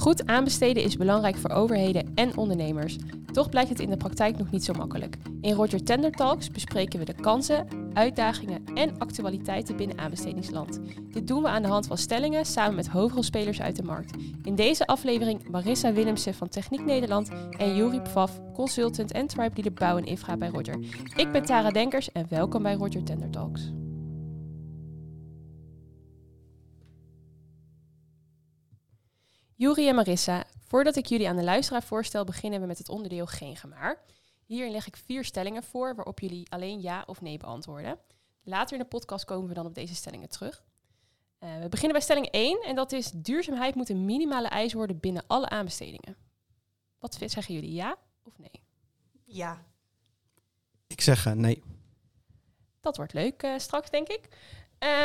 Goed aanbesteden is belangrijk voor overheden en ondernemers. Toch blijkt het in de praktijk nog niet zo makkelijk. In Roger Tender Talks bespreken we de kansen, uitdagingen en actualiteiten binnen aanbestedingsland. Dit doen we aan de hand van stellingen samen met hoofdrolspelers uit de markt. In deze aflevering Marissa Willemsen van Techniek Nederland en Juri Pfaff, consultant en tribe leader bouw en infra bij Roger. Ik ben Tara Denkers en welkom bij Roger Tender Talks. Juri en Marissa, voordat ik jullie aan de luisteraar voorstel, beginnen we met het onderdeel Geen Gemaar. Hierin leg ik vier stellingen voor waarop jullie alleen ja of nee beantwoorden. Later in de podcast komen we dan op deze stellingen terug. Uh, we beginnen bij stelling 1 en dat is duurzaamheid moet een minimale eis worden binnen alle aanbestedingen. Wat zeggen jullie, ja of nee? Ja. Ik zeg uh, nee. Dat wordt leuk uh, straks, denk ik.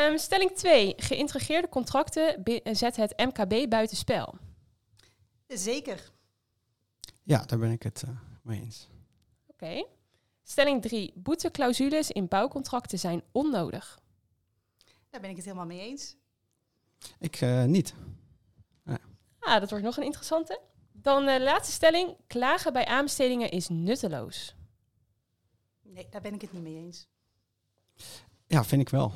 Um, stelling 2. Geïntegreerde contracten zet het MKB buitenspel. Zeker. Ja, daar ben ik het uh, mee eens. Oké. Okay. Stelling 3. Boeteclausules in bouwcontracten zijn onnodig. Daar ben ik het helemaal mee eens. Ik uh, niet. Ja. Ah, dat wordt nog een interessante. Dan uh, de laatste stelling. Klagen bij aanbestedingen is nutteloos. Nee, daar ben ik het niet mee eens. Ja, vind ik wel.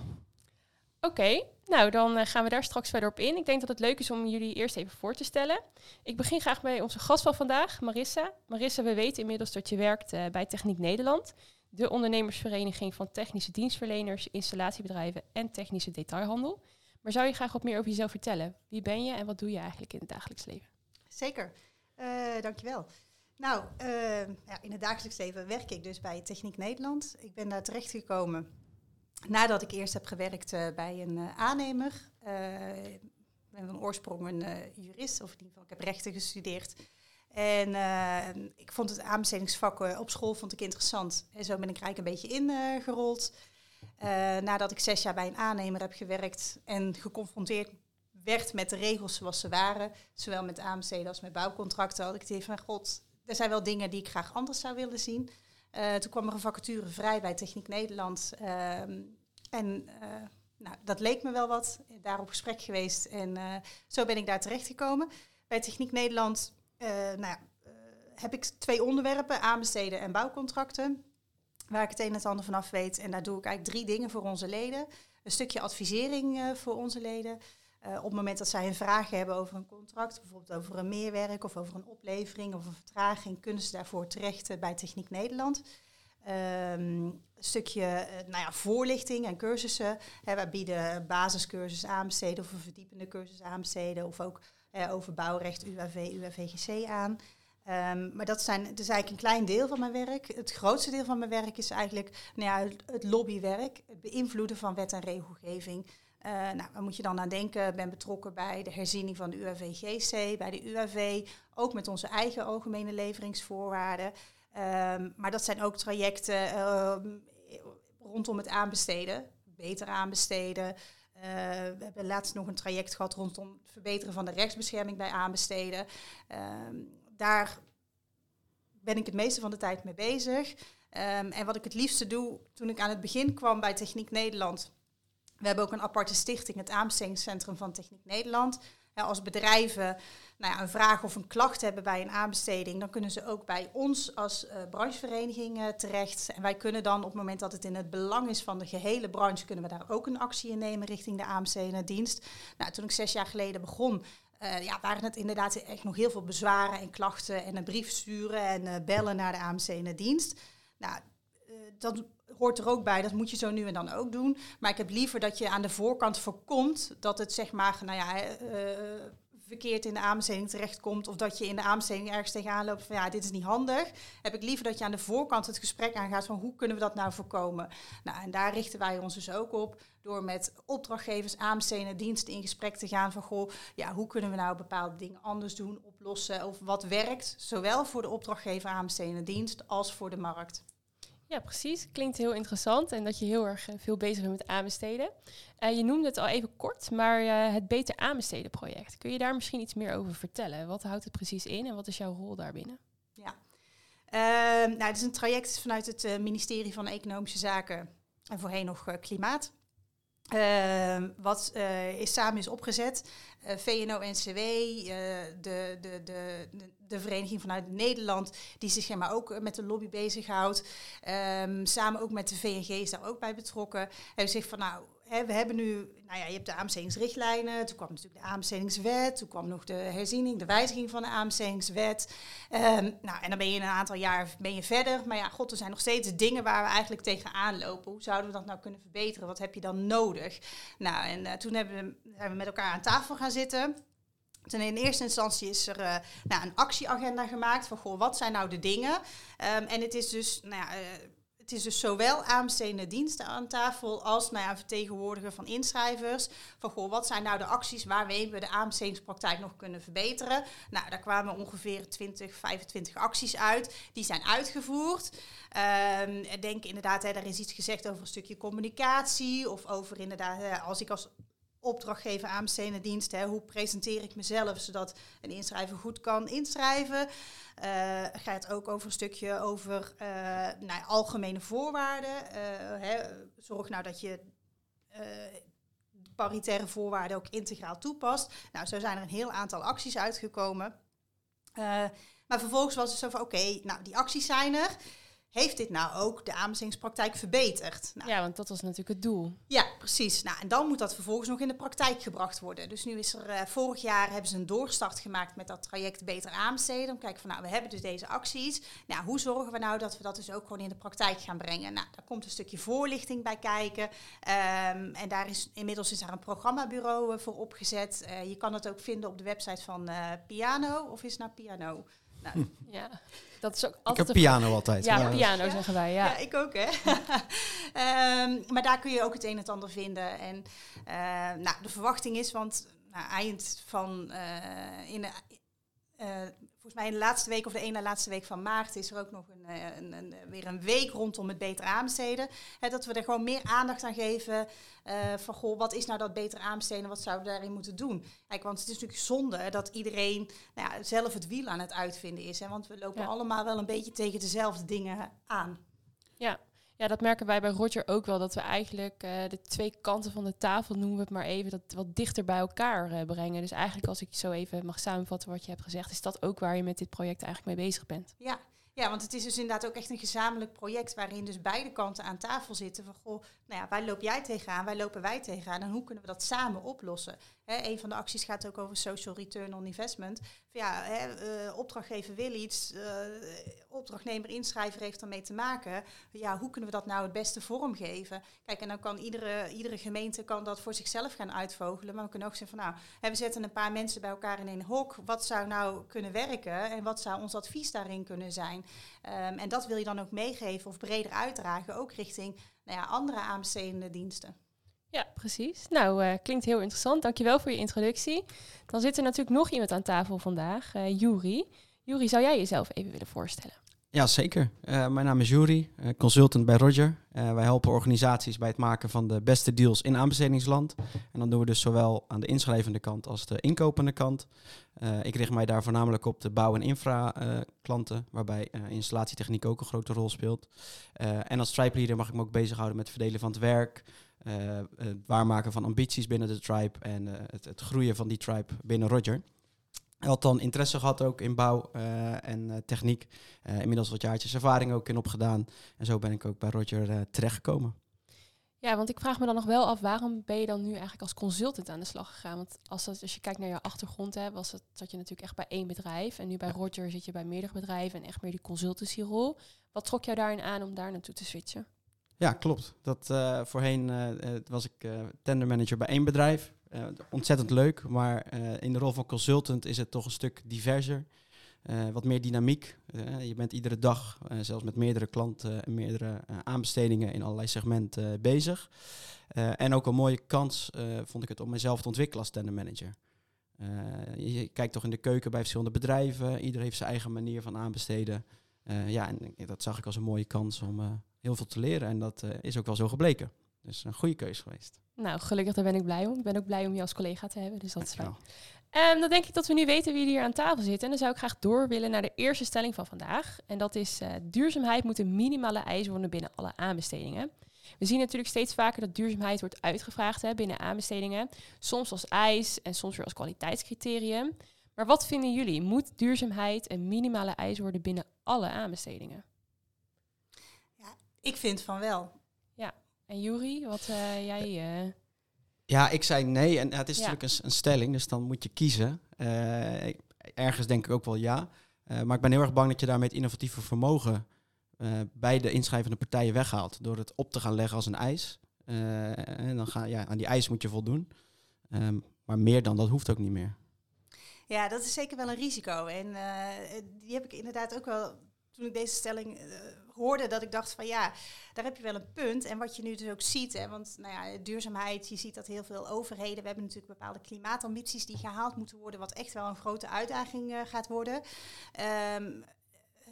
Oké, nou dan uh, gaan we daar straks verder op in. Ik denk dat het leuk is om jullie eerst even voor te stellen. Ik begin graag bij onze gast van vandaag, Marissa. Marissa, we weten inmiddels dat je werkt uh, bij Techniek Nederland, de ondernemersvereniging van technische dienstverleners, installatiebedrijven en technische detailhandel. Maar zou je graag wat meer over jezelf vertellen? Wie ben je en wat doe je eigenlijk in het dagelijks leven? Zeker, uh, dankjewel. Nou, ja, in het dagelijks leven werk ik dus bij Techniek Nederland. Ik ben daar terechtgekomen nadat ik eerst heb gewerkt uh, bij een uh, aannemer. Ik ben van oorsprong een jurist, of in ieder geval ik heb rechten gestudeerd. En ik vond het aanbestedingsvak op school vond ik interessant. En zo ben ik eigenlijk een beetje ingerold. nadat ik zes jaar bij een aannemer heb gewerkt en geconfronteerd werd met de regels zoals ze waren, zowel met aanbesteden als met bouwcontracten, had ik het idee van, god, er zijn wel dingen die ik graag anders zou willen zien. Uh, toen kwam er een vacature vrij bij Techniek Nederland. Uh, en uh, nou, dat leek me wel wat. Daar op gesprek geweest. En uh, zo ben ik daar terechtgekomen. Bij Techniek Nederland nou heb ik twee onderwerpen: aanbesteden en bouwcontracten. Waar ik het een en het ander vanaf weet. En daar doe ik eigenlijk drie dingen voor onze leden. Een stukje advisering voor onze leden. Uh, op het moment dat zij een vraag hebben over een contract, bijvoorbeeld over een meerwerk of over een oplevering of een vertraging, kunnen ze daarvoor terecht bij Techniek Nederland. Um, een stukje uh, nou ja, voorlichting en cursussen. Hè, wij bieden basiscursus aanbesteden of een verdiepende cursus aanbesteden of ook over bouwrecht, UAV, UAVGC aan. Um, maar dat, zijn, dat is eigenlijk een klein deel van mijn werk. Het grootste deel van mijn werk is eigenlijk nou ja, het lobbywerk, het beïnvloeden van wet en regelgeving. Uh, nou, waar moet je dan aan denken? Ik ben betrokken bij de herziening van de UAV-GC, bij de UAV, ook met onze eigen algemene leveringsvoorwaarden. Um, maar dat zijn ook trajecten uh, rondom het aanbesteden, beter aanbesteden. Uh, we hebben laatst nog een traject gehad rondom het verbeteren van de rechtsbescherming bij aanbesteden. Um, daar ben ik het meeste van de tijd mee bezig. En wat ik het liefste doe, toen ik aan het begin kwam bij Techniek Nederland, we hebben ook een aparte stichting, het aanbestedingscentrum van Techniek Nederland. Als bedrijven nou ja, een vraag of een klacht hebben bij een aanbesteding, dan kunnen ze ook bij ons als uh, branchevereniging uh, terecht. En wij kunnen dan op het moment dat het in het belang is van de gehele branche, kunnen we daar ook een actie in nemen richting de aanbestedende dienst. Nou, toen ik zes jaar geleden begon, uh, ja, waren het inderdaad echt nog heel veel bezwaren en klachten en een brief sturen en bellen naar de aanbestedende dienst. Nou, dat hoort er ook bij. Dat moet je zo nu en dan ook doen. Maar ik heb liever dat je aan de voorkant voorkomt dat het zeg maar, nou ja, uh, verkeerd in de aanbesteding terechtkomt. Of dat je in de aanbesteding ergens tegenaan loopt van ja, dit is niet handig. Heb ik liever dat je aan de voorkant het gesprek aangaat van hoe kunnen we dat nou voorkomen. Nou, en daar richten wij ons dus ook op. Door met opdrachtgevers, aanbestedende diensten in gesprek te gaan van goh, ja, hoe kunnen we nou bepaalde dingen anders doen, oplossen. Of wat werkt, zowel voor de opdrachtgever aanbestedende dienst als voor de markt. Ja, precies. Klinkt heel interessant en dat je heel erg eh, veel bezig bent met aanbesteden. Uh, je noemde het al even kort, maar uh, het Beter Aanbesteden project. Kun je daar misschien iets meer over vertellen? Wat houdt het precies in en wat is jouw rol daarbinnen? Ja, uh, nou, het is een traject vanuit het ministerie van Economische Zaken en voorheen nog Klimaat. Ehm, wat is samen is opgezet. Uh, VNO-NCW, uh, de, de, de, de, vereniging vanuit Nederland, die zich maar, ook met de lobby bezighoudt. Um, samen ook met de VNG is daar ook bij betrokken. Hebben gezegd van nou, we hebben nu nou ja, je hebt de aanbestedingsrichtlijnen, toen kwam natuurlijk de aanbestedingswet, toen kwam nog de herziening, de wijziging van de aanbestedingswet. Um, nou, en dan ben je in een aantal jaar ben je verder. Maar ja, god, er zijn nog steeds dingen waar we eigenlijk tegenaan lopen. Hoe zouden we dat nou kunnen verbeteren? Wat heb je dan nodig? Nou, en uh, toen hebben we, zijn we met elkaar aan tafel gaan zitten. Toen in eerste instantie is er uh, nou, een actieagenda gemaakt van goh, wat zijn nou de dingen? Um, en het is dus, nou ja, uh, het is dus zowel aanbestedende diensten aan tafel als nou ja, vertegenwoordiger van inschrijvers. Van goh, wat zijn nou de acties waarmee we de aanbestedingspraktijk nog kunnen verbeteren? Nou, daar kwamen ongeveer 20, 25 acties uit. Die zijn uitgevoerd. Um, denk inderdaad, hè, er is iets gezegd over een stukje communicatie. Of over inderdaad, als ik als opdrachtgever aanbestedende dienst. Hè, hoe presenteer ik mezelf zodat een inschrijver goed kan inschrijven? Uh, gaat ook over een stukje over uh, nou, algemene voorwaarden. Uh, hè, zorg nou dat je paritaire voorwaarden ook integraal toepast. Nou, zo zijn er een heel aantal acties uitgekomen. maar vervolgens was het zo van, oké, nou, die acties zijn er heeft dit nou ook de aanbestedingspraktijk verbeterd? Nou, ja, want dat was natuurlijk het doel. Ja, precies. Nou, en dan moet dat vervolgens nog in de praktijk gebracht worden. Dus nu is er, uh, vorig jaar hebben ze een doorstart gemaakt met dat traject Beter Aanbesteden. Om te kijken van, nou, we hebben dus deze acties. Nou, hoe zorgen we nou dat we dat dus ook gewoon in de praktijk gaan brengen? Nou, daar komt een stukje voorlichting bij kijken. Um, en daar is inmiddels is daar een programmabureau uh, voor opgezet. Uh, je kan het ook vinden op de website van Piano. Of is het nou Piano? Nou. Ja, dat is ook altijd. Ik heb piano altijd. Ja, ja. piano ja? zeggen wij. Ja. ja, ik ook hè. um, maar daar kun je ook het een en het ander vinden. En uh, nou, de verwachting is, want nou, eind van uh, in de, uh, volgens mij in de laatste week of de ene laatste week van maart is er ook nog een, een, een, weer een week rondom het beter aanbesteden. Hè, dat we er gewoon meer aandacht aan geven uh, van goh, wat is nou dat beter aanbesteden, wat zouden we daarin moeten doen? Kijk, want het is natuurlijk zonde dat iedereen nou ja, zelf het wiel aan het uitvinden is. Hè, want we lopen ja. allemaal wel een beetje tegen dezelfde dingen aan. Ja, ja, dat merken wij bij Roger ook wel. Dat we eigenlijk uh, de twee kanten van de tafel, noemen we het maar even, dat wat dichter bij elkaar uh, brengen. Dus eigenlijk als ik zo even mag samenvatten wat je hebt gezegd, is dat ook waar je met dit project eigenlijk mee bezig bent. Ja, ja, want het is dus inderdaad ook echt een gezamenlijk project waarin dus beide kanten aan tafel zitten. Van goh, nou ja, waar loop jij tegenaan, waar lopen wij tegenaan en hoe kunnen we dat samen oplossen? Een van de acties gaat ook over social return on investment. Ja, uh, opdrachtgever wil iets, uh, opdrachtnemer, inschrijver heeft ermee te maken. Ja, hoe kunnen we dat nou het beste vormgeven? Kijk, en dan kan iedere, iedere gemeente kan dat voor zichzelf gaan uitvogelen. Maar we kunnen ook zeggen van nou, we zetten een paar mensen bij elkaar in een hok. Wat zou nou kunnen werken en wat zou ons advies daarin kunnen zijn? Um, en dat wil je dan ook meegeven of breder uitdragen, ook richting nou ja, andere aanbestedende diensten. Ja, precies. Nou, uh, klinkt heel interessant. Dankjewel voor je introductie. Dan zit er natuurlijk nog iemand aan tafel vandaag, uh, Juri. Juri, zou jij jezelf even willen voorstellen? Ja, zeker. Uh, mijn naam is Juri, consultant bij Roger. wij helpen organisaties bij het maken van de beste deals in aanbestedingsland. En dan doen we dus zowel aan de inschrijvende kant als de inkopende kant. ik richt mij daar voornamelijk op de bouw- en infra klanten, waarbij installatietechniek ook een grote rol speelt. en als tribe leader mag ik me ook bezighouden met het verdelen van het werk, het waarmaken van ambities binnen de tribe en het, het, groeien van die tribe binnen Roger. Hij had dan interesse gehad ook in bouw uh, en techniek. inmiddels wat jaartjes ervaring ook in opgedaan. En zo ben ik ook bij Roger terechtgekomen. Ja, want ik vraag me dan nog wel af, waarom ben je dan nu eigenlijk als consultant aan de slag gegaan? Want als, dat, als je kijkt naar je achtergrond, hè, was het, zat je natuurlijk echt bij één bedrijf. En nu bij Roger zit je bij meerdere bedrijven en echt meer die consultancyrol. Wat trok jou daarin aan om daar naartoe te switchen? Ja, klopt. Dat, uh, voorheen uh, was ik uh, tendermanager bij één bedrijf. Ontzettend leuk, maar in de rol van consultant is het toch een stuk diverser. wat meer dynamiek. je bent iedere dag, zelfs met meerdere klanten en meerdere aanbestedingen in allerlei segmenten bezig. en ook een mooie kans vond ik het om mezelf te ontwikkelen als tendermanager. je kijkt toch in de keuken bij verschillende bedrijven. Ieder heeft zijn eigen manier van aanbesteden. ja, en dat zag ik als een mooie kans om heel veel te leren. En dat is ook wel zo gebleken. Dus een goede keuze geweest. Nou, gelukkig daar ben ik blij om. Ik ben ook blij om je als collega te hebben, dus dat is fijn. Um, dan denk ik dat we nu weten wie hier aan tafel zit. En dan zou ik graag door willen naar de eerste stelling van vandaag. En dat is, uh, duurzaamheid moet een minimale eis worden binnen alle aanbestedingen. We zien natuurlijk steeds vaker dat duurzaamheid wordt uitgevraagd hè, binnen aanbestedingen. Soms als eis en soms weer als kwaliteitscriterium. Maar wat vinden jullie? Moet duurzaamheid een minimale eis worden binnen alle aanbestedingen? Ja, ik vind van wel. En Juri, wat uh, jij... Uh... Ja, ik zei nee. En het is natuurlijk een, een, stelling, dus dan moet je kiezen. Uh, ergens denk ik ook wel ja. maar ik ben heel erg bang dat je daarmee het innovatieve vermogen bij de inschrijvende partijen weghaalt. Door het op te gaan leggen als een eis. en dan ga, ja, aan die eis moet je voldoen. Um, maar meer dan dat hoeft ook niet meer. Ja, dat is zeker wel een risico. En uh, die heb ik inderdaad ook wel, toen ik deze stelling uh, hoorde, dat ik dacht van ja, daar heb je wel een punt. En wat je nu dus ook ziet, hè, want nou ja, duurzaamheid, je ziet dat heel veel overheden, we hebben natuurlijk bepaalde klimaatambities die gehaald moeten worden, wat echt wel een grote uitdaging uh, gaat worden. Um,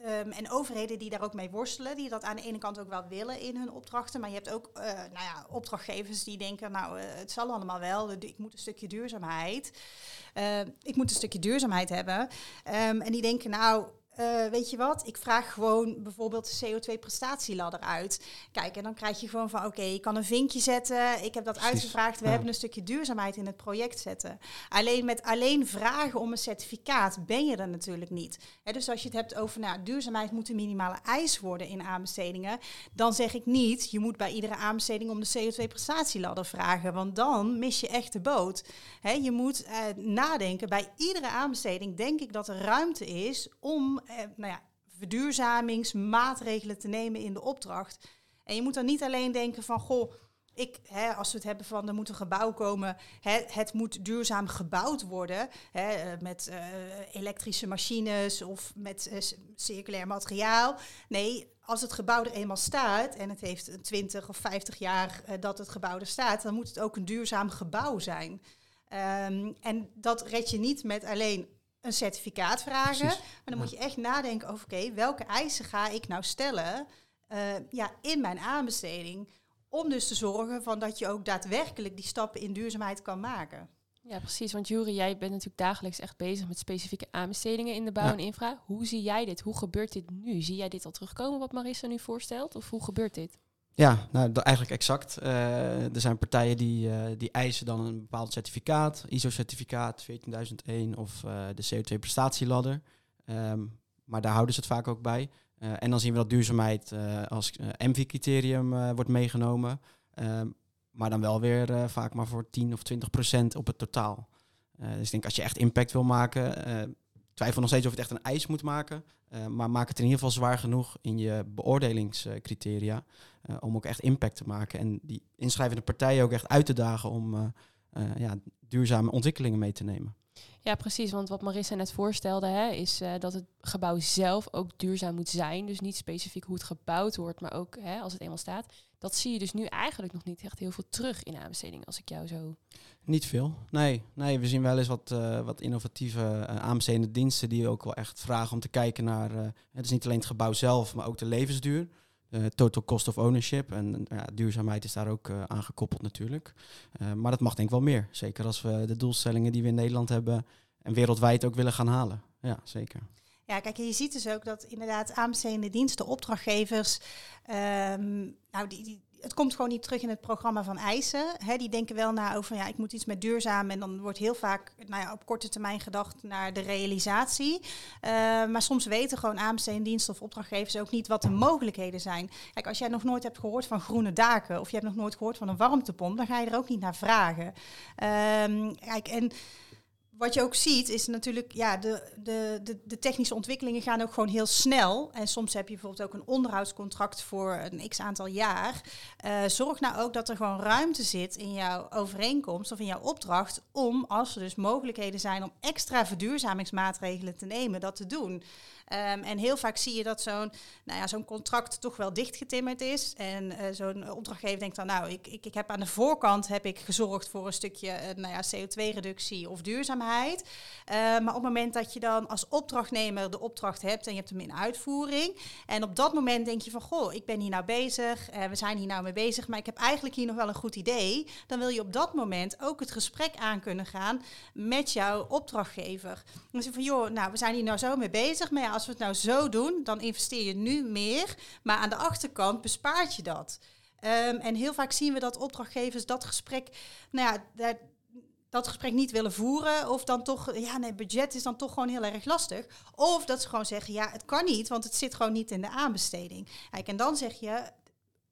Um, en overheden die daar ook mee worstelen, die dat aan de ene kant ook wel willen in hun opdrachten. Maar je hebt ook uh, nou ja, opdrachtgevers die denken, nou, het zal allemaal wel, ik moet een stukje duurzaamheid. Ik moet een stukje duurzaamheid hebben. Um, en die denken, nou, uh, weet je wat, ik vraag gewoon bijvoorbeeld de CO2-prestatieladder uit. Kijk, en dan krijg je gewoon van, oké, okay, je kan een vinkje zetten. Ik heb dat Precies. uitgevraagd. We ja. hebben een stukje duurzaamheid in het project zetten. Alleen met alleen vragen om een certificaat ben je er natuurlijk niet. He, dus als je het hebt over, nou, duurzaamheid moet een minimale eis worden in aanbestedingen. Dan zeg ik niet, je moet bij iedere aanbesteding om de CO2-prestatieladder vragen. Want dan mis je echt de boot. He, je moet uh, nadenken, bij iedere aanbesteding denk ik dat er ruimte is om eh, nou ja, verduurzamingsmaatregelen te nemen in de opdracht. En je moet dan niet alleen denken van, goh, ik, hè, als we het hebben van er moet een gebouw komen, hè, het moet duurzaam gebouwd worden hè, eh, met uh, elektrische machines of met uh, circulair materiaal. Nee, als het gebouw er eenmaal staat en het heeft 20 of 50 jaar dat het gebouw er staat, dan moet het ook een duurzaam gebouw zijn. Um, en dat red je niet met alleen een certificaat vragen. Precies. Maar dan ja. moet je echt nadenken over, oké, welke eisen ga ik nou stellen uh, ja, in mijn aanbesteding? Om dus te zorgen van dat je ook daadwerkelijk die stappen in duurzaamheid kan maken. Ja, precies. Want Jury, jij bent natuurlijk dagelijks echt bezig met specifieke aanbestedingen in de bouw ja. en infra. Hoe zie jij dit? Hoe gebeurt dit nu? Zie jij dit al terugkomen wat Marissa nu voorstelt? Of hoe gebeurt dit? Ja, nou, eigenlijk exact. Uh, er zijn partijen die, uh, die eisen dan een bepaald certificaat, ISO-certificaat 14001 of uh, de CO2-prestatieladder. Um, maar daar houden ze het vaak ook bij. en dan zien we dat duurzaamheid als MV-criterium wordt meegenomen. Um, maar dan wel weer vaak maar voor 10 of 20 procent op het totaal. dus ik denk als je echt impact wil maken, twijfel nog steeds of het echt een eis moet maken. Uh, maar maak het in ieder geval zwaar genoeg in je beoordelingscriteria. Uh, om ook echt impact te maken. En die inschrijvende partijen ook echt uit te dagen om uh, ja, duurzame ontwikkelingen mee te nemen. Ja, precies. Want wat Marissa net voorstelde, hè, is dat het gebouw zelf ook duurzaam moet zijn. Dus niet specifiek hoe het gebouwd wordt, maar ook hè, als het eenmaal staat. Dat zie je dus nu eigenlijk nog niet echt heel veel terug in aanbesteding, als ik jou zo... Niet veel. Nee, nee we zien wel eens wat, uh, wat innovatieve uh, diensten die ook wel echt vragen om te kijken naar... het is niet alleen het gebouw zelf, maar ook de levensduur. Uh, total cost of ownership. En ja, duurzaamheid is daar ook uh, aan gekoppeld natuurlijk. Uh, maar dat mag denk ik wel meer. Zeker als we de doelstellingen die we in Nederland hebben en wereldwijd ook willen gaan halen. Ja, zeker. Ja, kijk, je ziet dus ook dat inderdaad aanbestedende diensten, opdrachtgevers, um, nou, die, die, het komt gewoon niet terug in het programma van eisen. Die denken wel na over, ja, ik moet iets met duurzaam. En dan wordt heel vaak nou ja, op korte termijn gedacht naar de realisatie. Uh, maar soms weten gewoon aanbestedende diensten of opdrachtgevers ook niet wat de mogelijkheden zijn. Kijk, als jij nog nooit hebt gehoord van groene daken of je hebt nog nooit gehoord van een warmtepomp, dan ga je er ook niet naar vragen. Um, kijk, en wat je ook ziet is natuurlijk, ja, de, de, de, technische ontwikkelingen gaan ook gewoon heel snel. En soms heb je bijvoorbeeld ook een onderhoudscontract voor een x aantal jaar. Uh, zorg nou ook dat er gewoon ruimte zit in jouw overeenkomst of in jouw opdracht om, als er dus mogelijkheden zijn om extra verduurzamingsmaatregelen te nemen, dat te doen. Um, en heel vaak zie je dat zo'n nou ja, zo'n contract toch wel dichtgetimmerd is. En uh, zo'n opdrachtgever denkt dan, nou, ik, ik, ik heb aan de voorkant heb ik gezorgd voor een stukje uh, nou ja, CO2-reductie of duurzaamheid. Uh, maar op het moment dat je dan als opdrachtnemer de opdracht hebt en je hebt hem in uitvoering. En op dat moment denk je van, goh, ik ben hier nou bezig, we zijn hier nou mee bezig, maar ik heb eigenlijk hier nog wel een goed idee. Dan wil je op dat moment ook het gesprek aan kunnen gaan met jouw opdrachtgever. Dan zeg je van, joh, nou, we zijn hier nou zo mee bezig, maar ja, als we het nou zo doen, dan investeer je nu meer, maar aan de achterkant bespaart je dat. Ehm, en heel vaak zien we dat opdrachtgevers dat gesprek, nou ja, dat, dat gesprek niet willen voeren. Of dan toch, ja, nee, budget is dan toch gewoon heel erg lastig. Of dat ze gewoon zeggen, ja, het kan niet, want het zit gewoon niet in de aanbesteding. Kijk, en dan zeg je,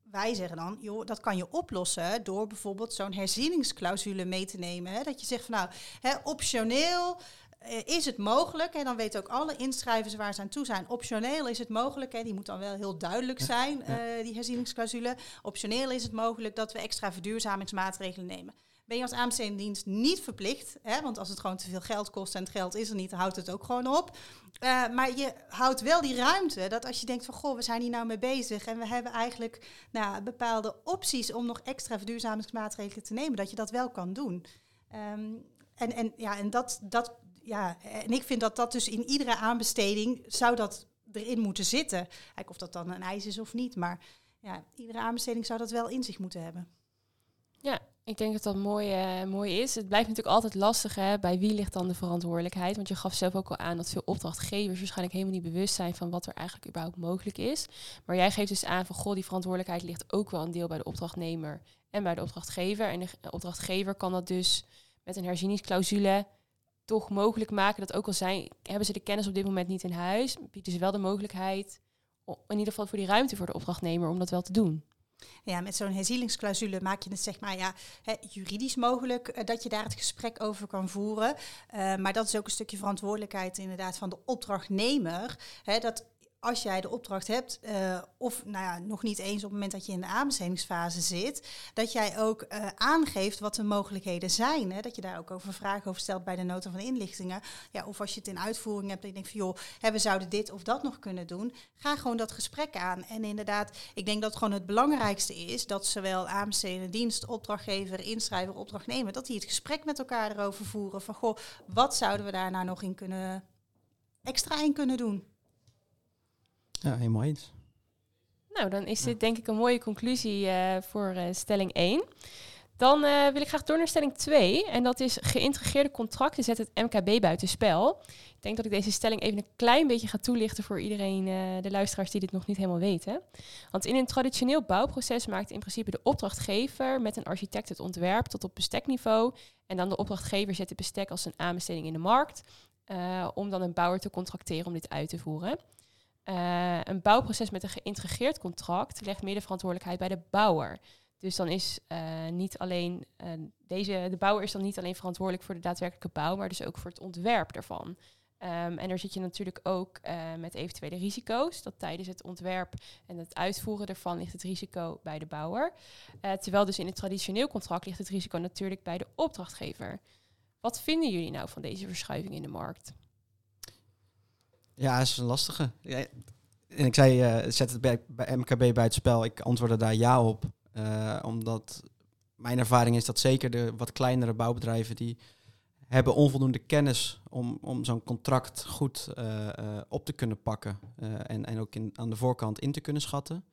wij zeggen dan, joh, dat kan je oplossen door bijvoorbeeld zo'n herzieningsclausule mee te nemen. Hè? Dat je zegt van nou, hè, optioneel eh, is het mogelijk, en dan weten ook alle inschrijvers waar ze aan toe zijn, optioneel is het mogelijk, hè, die moet dan wel heel duidelijk zijn, uh, die herzieningsclausule. Optioneel is het mogelijk dat we extra verduurzamingsmaatregelen nemen ben je als aanbestedingsdienst niet verplicht. Hè? Want als het gewoon te veel geld kost en het geld is er niet, houdt het ook gewoon op. Uh, maar je houdt wel die ruimte. Dat als je denkt van goh, we zijn hier nou mee bezig. En we hebben eigenlijk nou, bepaalde opties om nog extra verduurzamingsmaatregelen te nemen. Dat je dat wel kan doen. Um, en, en, ja, en, dat, dat, ja, en ik vind dat dat dus in iedere aanbesteding zou dat erin moeten zitten. Kijk of dat dan een eis is of niet. Maar ja, iedere aanbesteding zou dat wel in zich moeten hebben. Ja, ik denk dat dat mooi, uh, mooi is. Het blijft natuurlijk altijd lastig, hè? bij wie ligt dan de verantwoordelijkheid? Want je gaf zelf ook al aan dat veel opdrachtgevers waarschijnlijk helemaal niet bewust zijn van wat er eigenlijk überhaupt mogelijk is. Maar jij geeft dus aan van, goh, die verantwoordelijkheid ligt ook wel een deel bij de opdrachtnemer en bij de opdrachtgever. En de opdrachtgever kan dat dus met een herzieningsclausule toch mogelijk maken. Dat ook al zijn, hebben ze de kennis op dit moment niet in huis, bieden ze wel de mogelijkheid, in ieder geval voor die ruimte voor de opdrachtnemer, om dat wel te doen. Ja, met zo'n herzielingsclausule maak je het zeg maar ja, hè, juridisch mogelijk uh, dat je daar het gesprek over kan voeren. Uh, maar dat is ook een stukje verantwoordelijkheid inderdaad van de opdrachtnemer. Hè, dat als jij de opdracht hebt, uh, of nou ja, nog niet eens op het moment dat je in de aanbestedingsfase zit, dat jij ook uh, aangeeft wat de mogelijkheden zijn. Hè? Dat je daar ook over vragen over stelt bij de nota van inlichtingen. Ja, of als je het in uitvoering hebt, dat je denkt van joh, we zouden dit of dat nog kunnen doen. Ga gewoon dat gesprek aan. En inderdaad, ik denk dat gewoon het belangrijkste is dat zowel aanbestedende dienst, opdrachtgever, inschrijver, opdrachtnemer, dat die het gesprek met elkaar erover voeren. Van goh, wat zouden we daar nou nog in kunnen extra in kunnen doen? Ja, helemaal eens. Nou, dan is dit denk ik een mooie conclusie uh, voor uh, stelling 1. Dan uh, wil ik graag door naar stelling 2. En dat is geïntegreerde contracten zet het MKB buitenspel. Ik denk dat ik deze stelling even een klein beetje ga toelichten voor iedereen, de luisteraars die dit nog niet helemaal weten. Want in een traditioneel bouwproces maakt in principe de opdrachtgever met een architect het ontwerp tot op bestekniveau. En dan de opdrachtgever zet het bestek als een aanbesteding in de markt. om dan een bouwer te contracteren om dit uit te voeren. Uh, een bouwproces met een geïntegreerd contract legt meer de verantwoordelijkheid bij de bouwer. Dus dan is uh, niet alleen uh, deze, de bouwer is dan niet alleen verantwoordelijk voor de daadwerkelijke bouw, maar dus ook voor het ontwerp daarvan. Um, en daar zit je natuurlijk ook met eventuele risico's. Dat tijdens het ontwerp en het uitvoeren daarvan ligt het risico bij de bouwer. terwijl dus in het traditioneel contract ligt het risico natuurlijk bij de opdrachtgever. Wat vinden jullie nou van deze verschuiving in de markt? Ja, dat is een lastige. En ik zei, uh, zet het bij, bij MKB bij het spel. Ik antwoordde daar ja op. Uh, omdat mijn ervaring is dat zeker de wat kleinere bouwbedrijven... die hebben onvoldoende kennis om, om zo'n contract goed uh, op te kunnen pakken. en, en ook in, aan de voorkant in te kunnen schatten.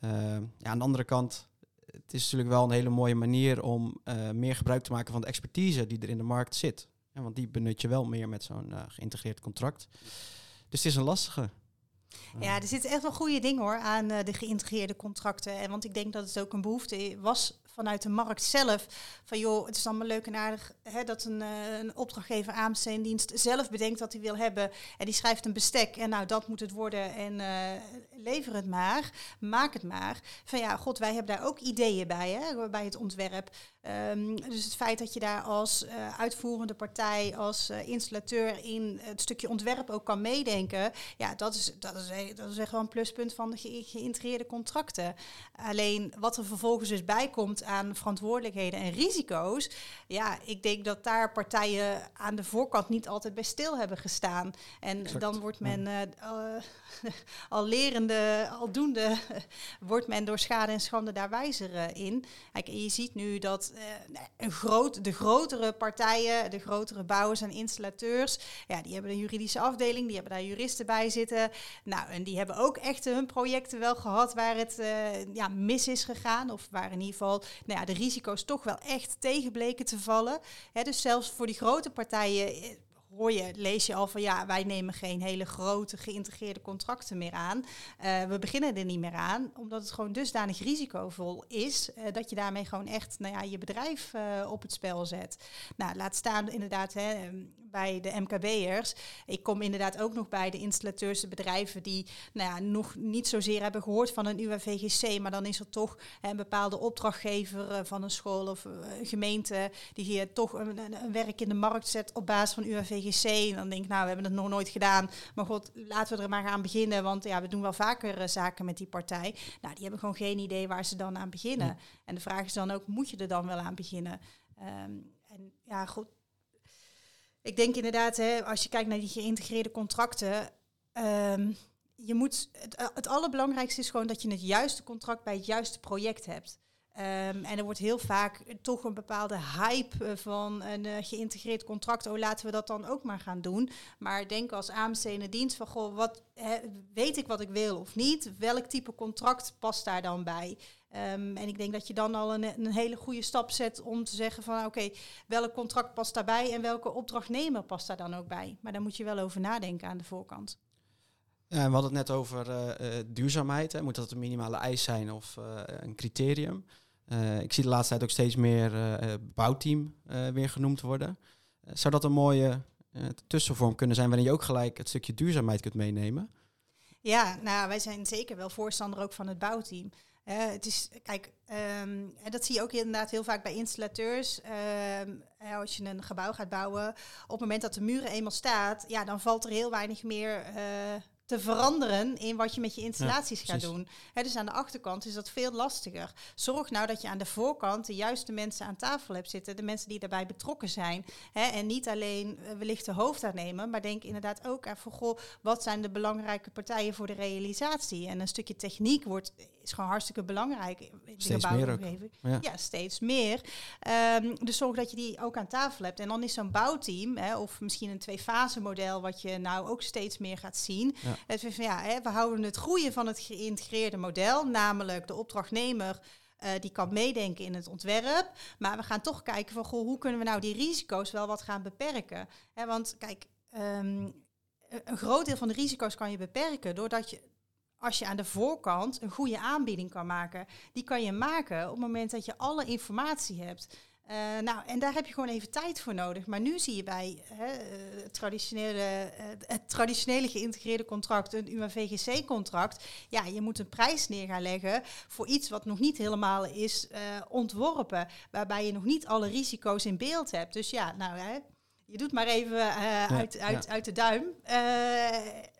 ja, aan de andere kant, het is natuurlijk wel een hele mooie manier... om meer gebruik te maken van de expertise die er in de markt zit. Want die benut je wel meer met zo'n geïntegreerd contract. Dus het is een lastige. Ja, er zitten echt wel goede dingen hoor aan uh, de geïntegreerde contracten. En want ik denk dat het ook een behoefte was vanuit de markt zelf. Van joh, het is allemaal leuk en aardig hè, dat een, uh, een opdrachtgever dienst zelf bedenkt wat hij wil hebben. En die schrijft een bestek en nou dat moet het worden en uh, lever het maar, maak het maar. Van ja, god, wij hebben daar ook ideeën bij, hè, bij het ontwerp. Um, dus het feit dat je daar als uh, uitvoerende partij, als installateur in het stukje ontwerp ook kan meedenken, ja, dat is, dat is, dat is echt wel een pluspunt van de ge geïntegreerde contracten. Alleen wat er vervolgens dus bij komt aan verantwoordelijkheden en risico's, ja, ik denk dat daar partijen aan de voorkant niet altijd bij stil hebben gestaan. En exact. dan wordt men uh, al lerende, aldoende, wordt men door schade en schande daar wijzer in. Kijk, je ziet nu dat uh, een groot, de grotere partijen, de grotere bouwers en installateurs, ja, die hebben een juridische afdeling, die hebben daar juristen bij zitten. Nou, en die hebben ook echt hun projecten wel gehad waar het uh, ja, mis is gegaan. Of waar in ieder geval nou ja, de risico's toch wel echt tegen bleken te vallen. Dus zelfs voor die grote partijen hoor je, lees je al van ja, wij nemen geen hele grote geïntegreerde contracten meer aan. Uh, we beginnen er niet meer aan, omdat het gewoon dusdanig risicovol is uh, dat je daarmee gewoon echt nou ja, je bedrijf op het spel zet. Nou, laat staan inderdaad hè, bij de MKB'ers. Ik kom inderdaad ook nog bij de installateurs, de bedrijven die nou ja, nog niet zozeer hebben gehoord van een UAVGC, maar dan is er toch een bepaalde opdrachtgever van een school of een gemeente die hier toch een, een, werk in de markt zet op basis van UAVGC. En dan denk ik, nou, we hebben het nog nooit gedaan, maar god, laten we er maar gaan beginnen, want ja, we doen wel vaker uh, zaken met die partij. Nou, die hebben gewoon geen idee waar ze dan aan beginnen. En de vraag is dan ook, moet je er dan wel aan beginnen? Um, en ja, goed, ik denk inderdaad, hè, als je kijkt naar die geïntegreerde contracten, um, je moet, het, het allerbelangrijkste is gewoon dat je het juiste contract bij het juiste project hebt. Um, en er wordt heel vaak toch een bepaalde hype eh, van een uh, geïntegreerd contract. Oh, laten we dat dan ook maar gaan doen. Maar denk als AMC in de dienst van, goh, wat, weet ik wat ik wil of niet? Welk type contract past daar dan bij? Um, en ik denk dat je dan al een, een hele goede stap zet om te zeggen van, oké, welk contract past daarbij en welke opdrachtnemer past daar dan ook bij? Maar daar moet je wel over nadenken aan de voorkant. Ja, we hadden het net over uh, duurzaamheid. Hè. Moet dat een minimale eis zijn of een criterium? Uh, ik zie de laatste tijd ook steeds meer uh, bouwteam uh, weer genoemd worden. zou dat een mooie tussenvorm kunnen zijn waarin je ook gelijk het stukje duurzaamheid kunt meenemen? Ja, nou, wij zijn zeker wel voorstander ook van het bouwteam. het is, kijk, um, dat zie je ook inderdaad heel vaak bij installateurs. Um, als je een gebouw gaat bouwen, op het moment dat de muren eenmaal staat, ja, dan valt er heel weinig meer te veranderen in wat je met je installaties gaat doen. dus aan de achterkant is dat veel lastiger. Zorg nou dat je aan de voorkant de juiste mensen aan tafel hebt zitten, de mensen die daarbij betrokken zijn. en niet alleen uh, wellicht de hoofdaannemer, maar denk inderdaad ook even, goh, wat zijn de belangrijke partijen voor de realisatie? En een stukje techniek wordt, is gewoon hartstikke belangrijk in de steeds meer Ja. ja. steeds meer. Um, dus zorg dat je die ook aan tafel hebt. En dan is zo'n bouwteam, of misschien een twee-fase model, wat je nou ook steeds meer gaat zien. Ja het ja, hè, we houden het groeien van het geïntegreerde model, namelijk de opdrachtnemer. Uh, die kan meedenken in het ontwerp. Maar we gaan toch kijken van goh, hoe kunnen we nou die risico's wel wat gaan beperken. Hè, want kijk, um, een groot deel van de risico's kan je beperken doordat je als je aan de voorkant een goede aanbieding kan maken. Die kan je maken op het moment dat je alle informatie hebt. Uh, nou, en daar heb je gewoon even tijd voor nodig. Maar nu zie je bij hè, het, traditionele, het traditionele geïntegreerde contract, een UAVGC-contract, ja, je moet een prijs neer gaan leggen voor iets wat nog niet helemaal is uh, ontworpen, waarbij je nog niet alle risico's in beeld hebt. Dus ja, nou, hè, je doet maar even ja, uit, uit, ja. uit de duim.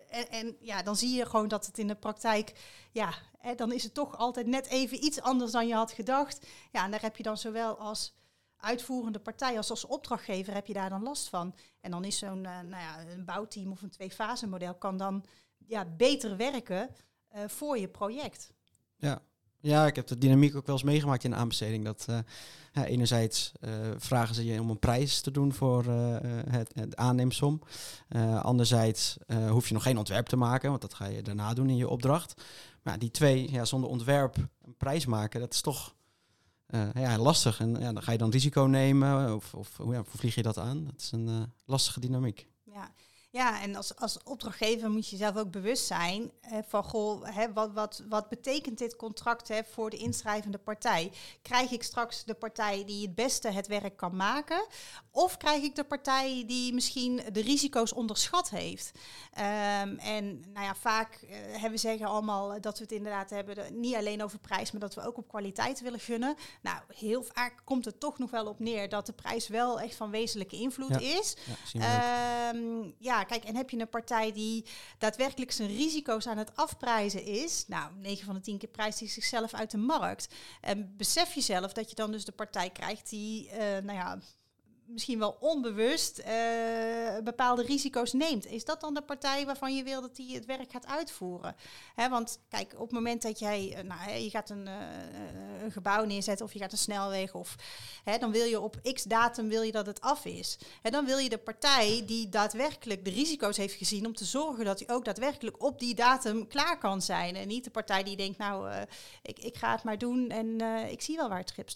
En, en, ja, dan zie je gewoon dat het in de praktijk, ja, hè, dan is het toch altijd net even iets anders dan je had gedacht. Ja, en daar heb je dan zowel als uitvoerende partij als als opdrachtgever heb je daar dan last van. En dan is zo'n uh, nou ja, een bouwteam of een twee-fase model kan dan ja, beter werken uh, voor je project. Ja. Ja, ik heb de dynamiek ook wel eens meegemaakt in de aanbesteding. Dat uh, ja, enerzijds vragen ze je om een prijs te doen voor het, het aanneemsom. anderzijds hoef je nog geen ontwerp te maken, want dat ga je daarna doen in je opdracht. Maar die twee, ja, zonder ontwerp een prijs maken, dat is toch uh, ja, lastig. En ja, dan ga je dan risico nemen of, of hoe, ja, vlieg je dat aan? Dat is een uh, lastige dynamiek. Ja. Ja, en als, als opdrachtgever moet je zelf ook bewust zijn hè, van goh, hè, wat, wat, wat betekent dit contract hè, voor de inschrijvende partij? Krijg ik straks de partij die het beste het werk kan maken? Of krijg ik de partij die misschien de risico's onderschat heeft? Um, en nou ja, vaak uh, hebben we zeggen allemaal dat we het inderdaad hebben, niet alleen over prijs, maar dat we ook op kwaliteit willen gunnen. Nou, heel vaak komt het toch nog wel op neer dat de prijs wel echt van wezenlijke invloed ja. is. Ja, um, ja, kijk, en heb je een partij die daadwerkelijk zijn risico's aan het afprijzen is, nou, 9 van de 10 keer prijst hij zichzelf uit de markt. En besef jezelf dat je dan dus de partij krijgt die, uh, nou ja, misschien wel onbewust uh, bepaalde risico's neemt. Is dat dan de partij waarvan je wil dat die het werk gaat uitvoeren? Hè, want kijk, op het moment dat jij, uh, nou, je gaat een, uh, een, gebouw neerzetten of je gaat een snelweg of hè, dan wil je op x datum wil je dat het af is. Hè, dan wil je de partij die daadwerkelijk de risico's heeft gezien om te zorgen dat hij ook daadwerkelijk op die datum klaar kan zijn. En niet de partij die denkt, nou, ik, ik ga het maar doen en ik zie wel waar het schip.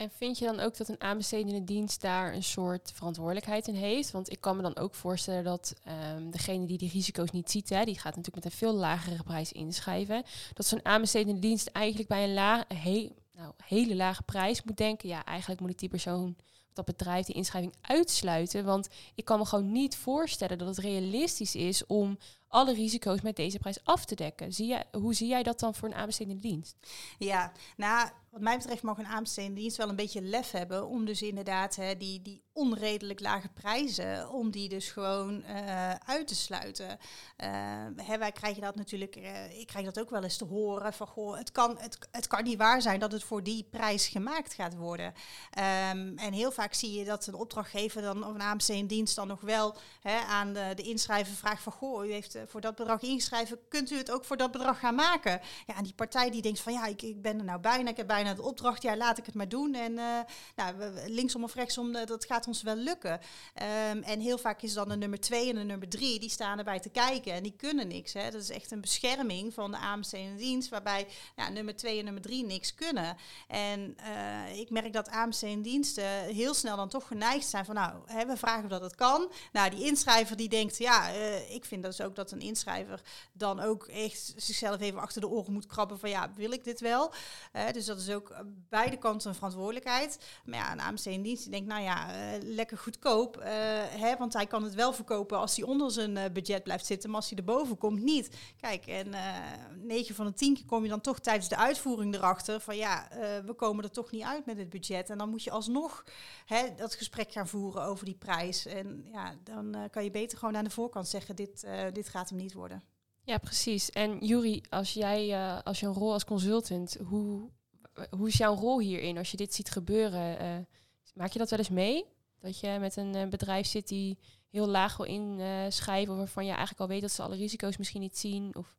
En vind je dan ook dat een aanbestedende dienst daar een soort verantwoordelijkheid in heeft? Want ik kan me dan ook voorstellen dat um, degene die die risico's niet ziet, hè, die gaat natuurlijk met een veel lagere prijs inschrijven. Dat zo'n aanbestedende dienst eigenlijk bij een la nou, hele lage prijs moet denken. Ja, eigenlijk moet ik die persoon dat bedrijf die inschrijving uitsluiten. Want ik kan me gewoon niet voorstellen dat het realistisch is om alle risico's met deze prijs af te dekken. Zie hoe zie jij dat dan voor een aanbestedende dienst? Ja, nou, wat mij betreft mag een aanbestedende dienst wel een beetje lef hebben om dus inderdaad hè, die, die onredelijk lage prijzen, om die dus gewoon uh, uit te sluiten. Uh, hè, wij krijgen dat natuurlijk, uh, ik krijg dat ook wel eens te horen van goh, het kan, het, het kan niet waar zijn dat het voor die prijs gemaakt gaat worden. Um, en heel vaak zie je dat een opdrachtgever dan of een aanbestedende dienst dan nog wel hè, aan de, de inschrijver vraagt van goh, u heeft voor dat bedrag ingeschreven, kunt u het ook voor dat bedrag gaan maken? Ja, en die partij die denkt van ja, ik, ik ben er nou bijna, ik heb bijna de opdracht, ja, laat ik het maar doen. En uh, nou, linksom of rechtsom, dat gaat ons wel lukken. Um, en heel vaak is dan de nummer twee en de nummer drie, die staan erbij te kijken en die kunnen niks. Hè. Dat is echt een bescherming van de AMC en dienst, waarbij ja, nummer twee en nummer drie niks kunnen. En ik merk dat AMC en diensten heel snel dan toch geneigd zijn van nou, hè, we vragen of dat het kan. Nou, die inschrijver die denkt, ja, ik vind dus ook dat een inschrijver dan ook echt zichzelf even achter de oren moet krabben van ja, wil ik dit wel? Uh, dus dat is ook beide kanten een verantwoordelijkheid. Maar ja, een AMC in dienst die denkt, nou ja, uh, lekker goedkoop. Hè, want hij kan het wel verkopen als hij onder zijn budget blijft zitten, maar als hij erboven komt, niet. Kijk, en 9 van de 10 keer kom je dan toch tijdens de uitvoering erachter van ja, we komen er toch niet uit met het budget. En dan moet je alsnog hè, dat gesprek gaan voeren over die prijs. En ja, dan kan je beter gewoon aan de voorkant zeggen, dit, dit gaat hem niet worden. Ja, precies. En Juri, als jij uh, als je een rol als consultant, hoe, hoe is jouw rol hierin als je dit ziet gebeuren? Uh, maak je dat wel eens mee? Dat je met een uh, bedrijf zit die heel laag wil inschrijven, of waarvan je eigenlijk al weet dat ze alle risico's misschien niet zien? Of?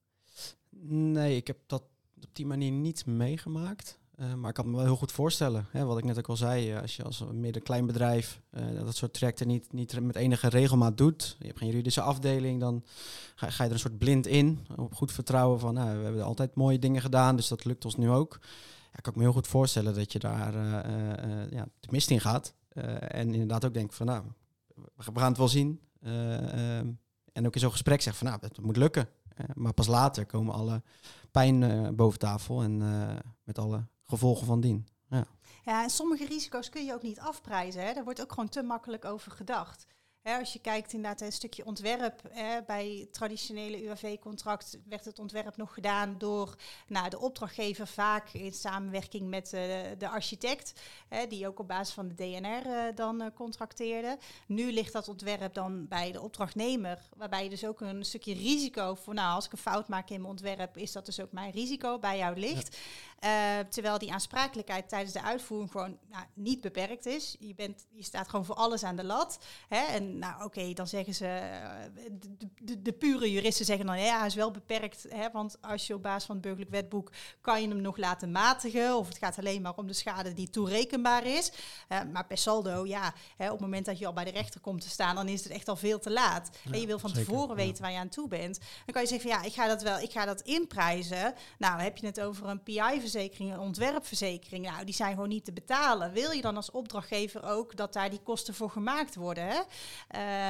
Nee, ik heb dat op die manier niet meegemaakt. Uh, maar ik kan me wel heel goed voorstellen, hè, wat ik net ook al zei, uh, als je als midden klein bedrijf uh, dat soort trajecten niet, niet met enige regelmaat doet, je hebt geen juridische afdeling, dan ga, je er een soort blind in, op goed vertrouwen van, nou, we hebben altijd mooie dingen gedaan, dus dat lukt ons nu ook. Ja, kan ik me heel goed voorstellen dat je daar ja, de mist in gaat en inderdaad ook denkt van, nou, we gaan het wel zien. Ehm, en ook in zo'n gesprek zegt van, nou, het moet lukken. maar pas later komen alle pijn boven tafel en met alle gevolgen van dien. Ja. ja, en sommige risico's kun je ook niet afprijzen. Hè? Daar wordt ook gewoon te makkelijk over gedacht. Hè, als je kijkt inderdaad een stukje ontwerp, hè, bij traditionele UAV-contract werd het ontwerp nog gedaan door nou, de opdrachtgever, vaak in samenwerking met uh, de architect, hè, die ook op basis van de DNR uh, eh, dan uh, contracteerde. Nu ligt dat ontwerp dan bij de opdrachtnemer, waarbij je dus ook een stukje risico voor, nou als ik een fout maak in mijn ontwerp, is dat dus ook mijn risico bij jou ligt. Ja. Terwijl die aansprakelijkheid tijdens de uitvoering gewoon nou, niet beperkt is. Je, bent, je staat gewoon voor alles aan de lat. Hè, en nou oké, dan zeggen ze, eh, de, de, de, pure juristen zeggen dan, ja, hij is wel beperkt, hè, want als je op basis van het burgerlijk wetboek kan je hem nog laten matigen, of het gaat alleen maar om de schade die toerekenbaar is. Uh, maar per saldo, ja, hè, op het moment dat je al bij de rechter komt te staan, dan is het echt al veel te laat. Ja, en je wil van zeker, tevoren ja. weten waar je aan toe bent. Dan kan je zeggen, van, ja, ik ga dat wel, ik ga dat inprijzen. Nou, heb je het over een PI-verzekering, een ontwerpverzekering, nou, die zijn gewoon niet te betalen. Wil je dan als opdrachtgever ook dat daar die kosten voor gemaakt worden? Hè?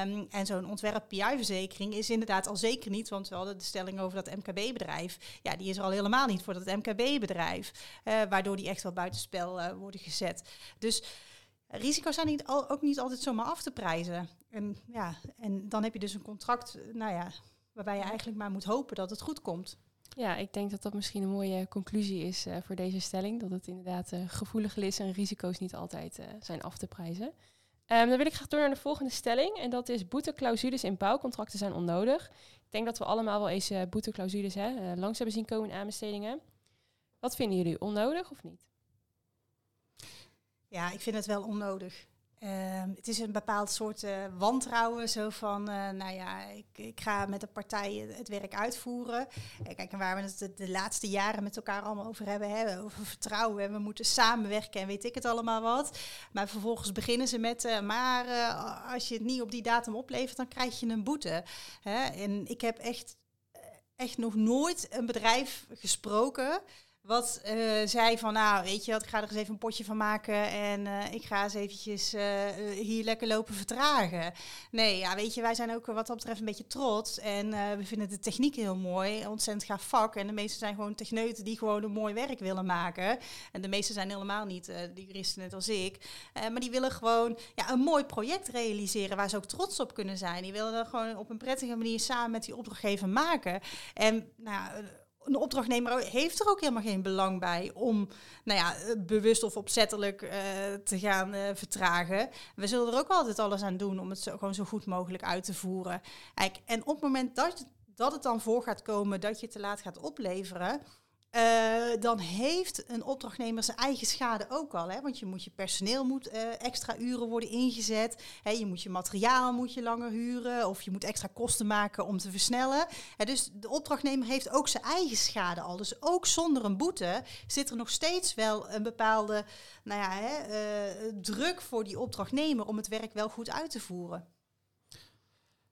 Um, en zo'n ontwerp PI-verzekering is inderdaad al zeker niet, want we hadden de stelling over dat MKB-bedrijf. Ja, die is er al helemaal niet voor dat MKB-bedrijf, uh, waardoor die echt wel buitenspel uh, worden gezet. Dus risico's zijn niet al, ook niet altijd zomaar af te prijzen. En, ja, en dan heb je dus een contract, nou ja, waarbij je eigenlijk maar moet hopen dat het goed komt. Ja, ik denk dat dat misschien een mooie conclusie is uh, voor deze stelling. Dat het inderdaad uh, gevoelig is en risico's niet altijd uh, zijn af te prijzen. Um, dan wil ik graag door naar de volgende stelling. En dat is boeteclausules in bouwcontracten zijn onnodig. Ik denk dat we allemaal wel eens boeteclausules hè, langs hebben zien komen in aanbestedingen. Wat vinden jullie, onnodig of niet? Ja, ik vind het wel onnodig. Uh, het is een bepaald soort uh, wantrouwen. Zo van, uh, nou ja, ik, ik, ga met de partij het werk uitvoeren. Uh, kijk, en waar we het de, laatste jaren met elkaar allemaal over hebben. Hè, over vertrouwen. En we moeten samenwerken en weet ik het allemaal wat. Maar vervolgens beginnen ze met, maar als je het niet op die datum oplevert, dan krijg je een boete. Hè? En ik heb echt, echt nog nooit een bedrijf gesproken wat eh, zei van, nou weet je wat, ik ga er eens even een potje van maken en eh, ik ga eens eventjes eh, hier lekker lopen vertragen. Nee, ja, weet je, wij zijn ook wat dat betreft een beetje trots en we vinden de techniek heel mooi, ontzettend gaaf vak en de meesten zijn gewoon techneuten die gewoon een mooi werk willen maken. En de meesten zijn helemaal niet die juristen net als ik, maar die willen gewoon ja, een mooi project realiseren waar ze ook trots op kunnen zijn. Die willen dat gewoon op een prettige manier samen met die opdrachtgever maken. En nou een opdrachtnemer heeft er ook helemaal geen belang bij om nou ja, bewust of opzettelijk uh, te gaan uh, vertragen. We zullen er ook altijd alles aan doen om het zo, gewoon zo goed mogelijk uit te voeren. en op het moment dat, dat het dan voor gaat komen dat je te laat gaat opleveren, uh, dan heeft een opdrachtnemer zijn eigen schade ook al. Hè? Want je moet je personeel moet uh, extra uren worden ingezet. Hè? Je moet je materiaal moet je langer huren. Of je moet extra kosten maken om te versnellen. Hè? Dus de opdrachtnemer heeft ook zijn eigen schade al. Dus ook zonder een boete zit er nog steeds wel een bepaalde nou ja, hè, uh, druk voor die opdrachtnemer om het werk wel goed uit te voeren.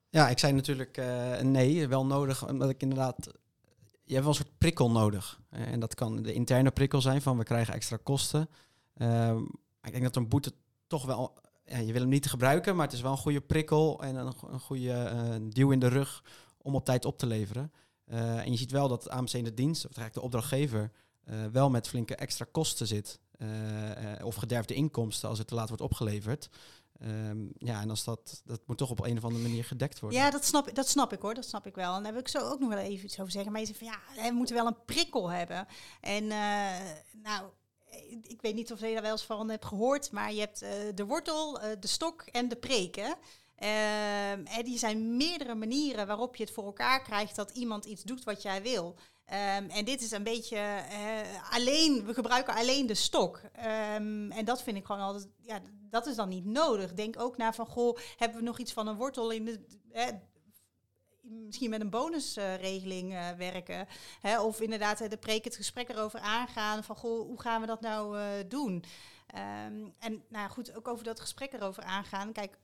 Ja, ik zei natuurlijk nee, wel nodig, omdat ik inderdaad je hebt wel een soort prikkel nodig. Eh, en dat kan de interne prikkel zijn van we krijgen extra kosten. Uh, ik denk dat een boete toch wel, je wil hem niet gebruiken, maar het is wel een goede prikkel en een, goede uh, duw in de rug om op tijd op te leveren. Uh, en je ziet wel dat AMC in de dienst, of eigenlijk de opdrachtgever, wel met flinke extra kosten zit. of gederfde inkomsten als het te laat wordt opgeleverd. Um, ja, en als dat, dat moet toch op een of andere manier gedekt worden. Ja, dat snap, dat snap ik hoor, dat snap ik wel. En daar wil ik zo ook nog wel even iets over zeggen. Maar je zegt van ja, we moeten wel een prikkel hebben. En uh, nou, ik weet niet of je daar wel eens van hebt gehoord, maar je hebt uh, de wortel, uh, de stok en de preken. En die zijn meerdere manieren waarop je het voor elkaar krijgt dat iemand iets doet wat jij wil. Um, en dit is een beetje alleen, we gebruiken alleen de stok. Um, en dat vind ik gewoon altijd, ja, dat is dan niet nodig. Denk ook naar van, goh, hebben we nog iets van een wortel in de, eh, misschien met een bonusregeling uh, werken. Of inderdaad de preek het gesprek erover aangaan van, goh, hoe gaan we dat nou uh, doen? Um, en nou goed, ook over dat gesprek erover aangaan. Kijk,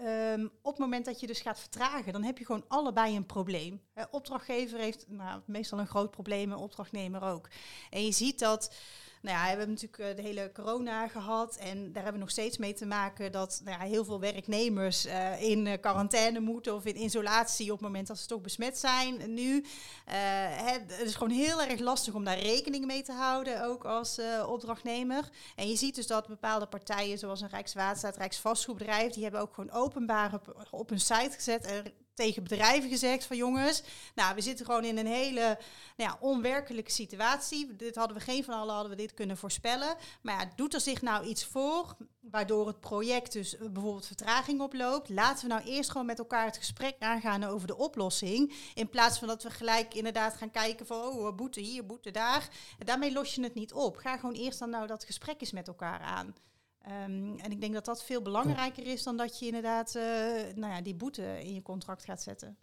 Um, op het moment dat je dus gaat vertragen, dan heb je gewoon allebei een probleem. Opdrachtgever heeft nou, meestal een groot probleem, en opdrachtnemer ook. En je ziet dat nou ja, we hebben natuurlijk eh, de hele corona gehad en daar hebben we nog steeds mee te maken dat nou ja, heel veel werknemers uh, in uh, quarantaine moeten of in isolatie op het moment dat ze toch besmet zijn. Nu, het is gewoon heel erg lastig om daar rekening mee te houden, ook als opdrachtnemer. En je ziet dus dat bepaalde partijen, zoals een Rijkswaterstaat, Rijksvastgoedbedrijf, die hebben ook gewoon openbaar op, op hun site gezet en tegen bedrijven gezegd van jongens, nou we zitten gewoon in een hele nou ja, onwerkelijke situatie. Dit hadden we geen van allen hadden we dit kunnen voorspellen. Maar ja, doet er zich nou iets voor waardoor het project dus bijvoorbeeld vertraging oploopt? Laten we nou eerst gewoon met elkaar het gesprek aangaan over de oplossing. In plaats van dat we gelijk inderdaad gaan kijken van oh, boete hier, boete daar. En daarmee los je het niet op. Ga gewoon eerst dan nou dat gesprek eens met elkaar aan. Um, en ik denk dat dat veel belangrijker is dan dat je inderdaad uh, nou ja, die boete in je contract gaat zetten.